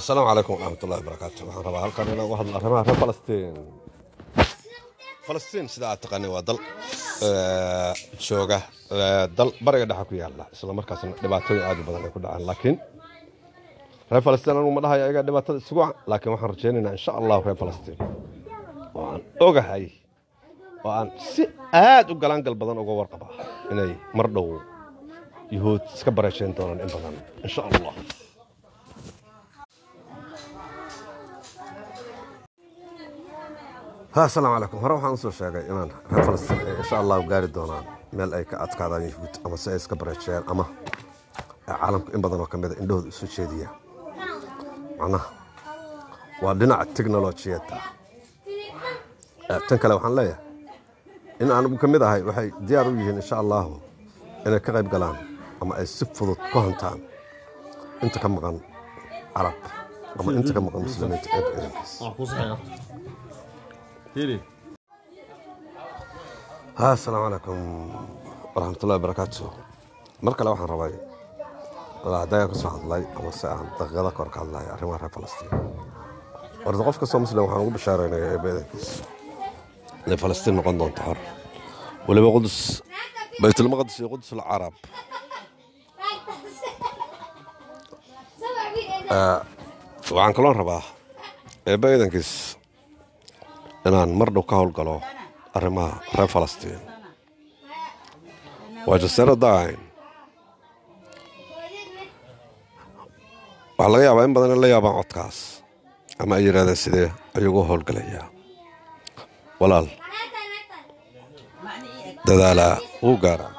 asalaamu calaykum waraxmatullahi wabarakaatu waxaan rabaa halkan inaan uga hadlo arrimaha reer falastiin falastiin sida aad taqaaneen waa dal jooga dal bariga dhexa ku yaalla isla markaasna dhibaatooyin aad u badan ay ku dhacaan. Laakiin reer falastiin anugu ma dhahayo ayagaa dhibaatada isugu wacan laakiin waxaan rajaynaynaa insha allahu reer falastiin oo aan ogahay oo aan si aad u galaangal badan uga warqaba inay mar dhow yuhuud iska bareeshayn doonaan in badan insha allah asalaamu calaykum hore waxaan u soo sheegay inaan reer falastiin ay insha allahu gaari doonaan meel ay ka adkaadaan yuhuud ama si ay iska bareejeen ama caalamku in badan oo ka mida indhahooda isu jeediyaan macnaha waa dhinaca teknolojiyadda tan kale waxaan leeyahay in anigu ka mid ahay waxay diyaar u yihiin insha allahu inay ka qayb galaan ama ay si fudud ku hantaan inta ka maqan carab ama inta ka maqan muslimiinta asalaamu calaykum waraxmatullahi wabarakaatu mar kale waxaan rabay hadaya ka soo hadlay ama se aan daqiiqada ka hor ka hadlaya arrimaha reer falastiin. Warda qof kastoo muslim waxaan ugu bishaaraynaya ee beedankiis inay falastiin noqon doonto xor weliba qudus baytulmaqdis iyo qudus alcarab waxaan kaloon rabaa eebba ciidankiis inaan mar dhow ka howlgalo arrimaha reer falastiin. Waa jaseeradain waxaa laga yaabaa in badan in la yaabaan codkaas ama ay yidhahdeen sidee ayuu uga howlgalayaa. Walaal. Dadaalaa wuu gaaraa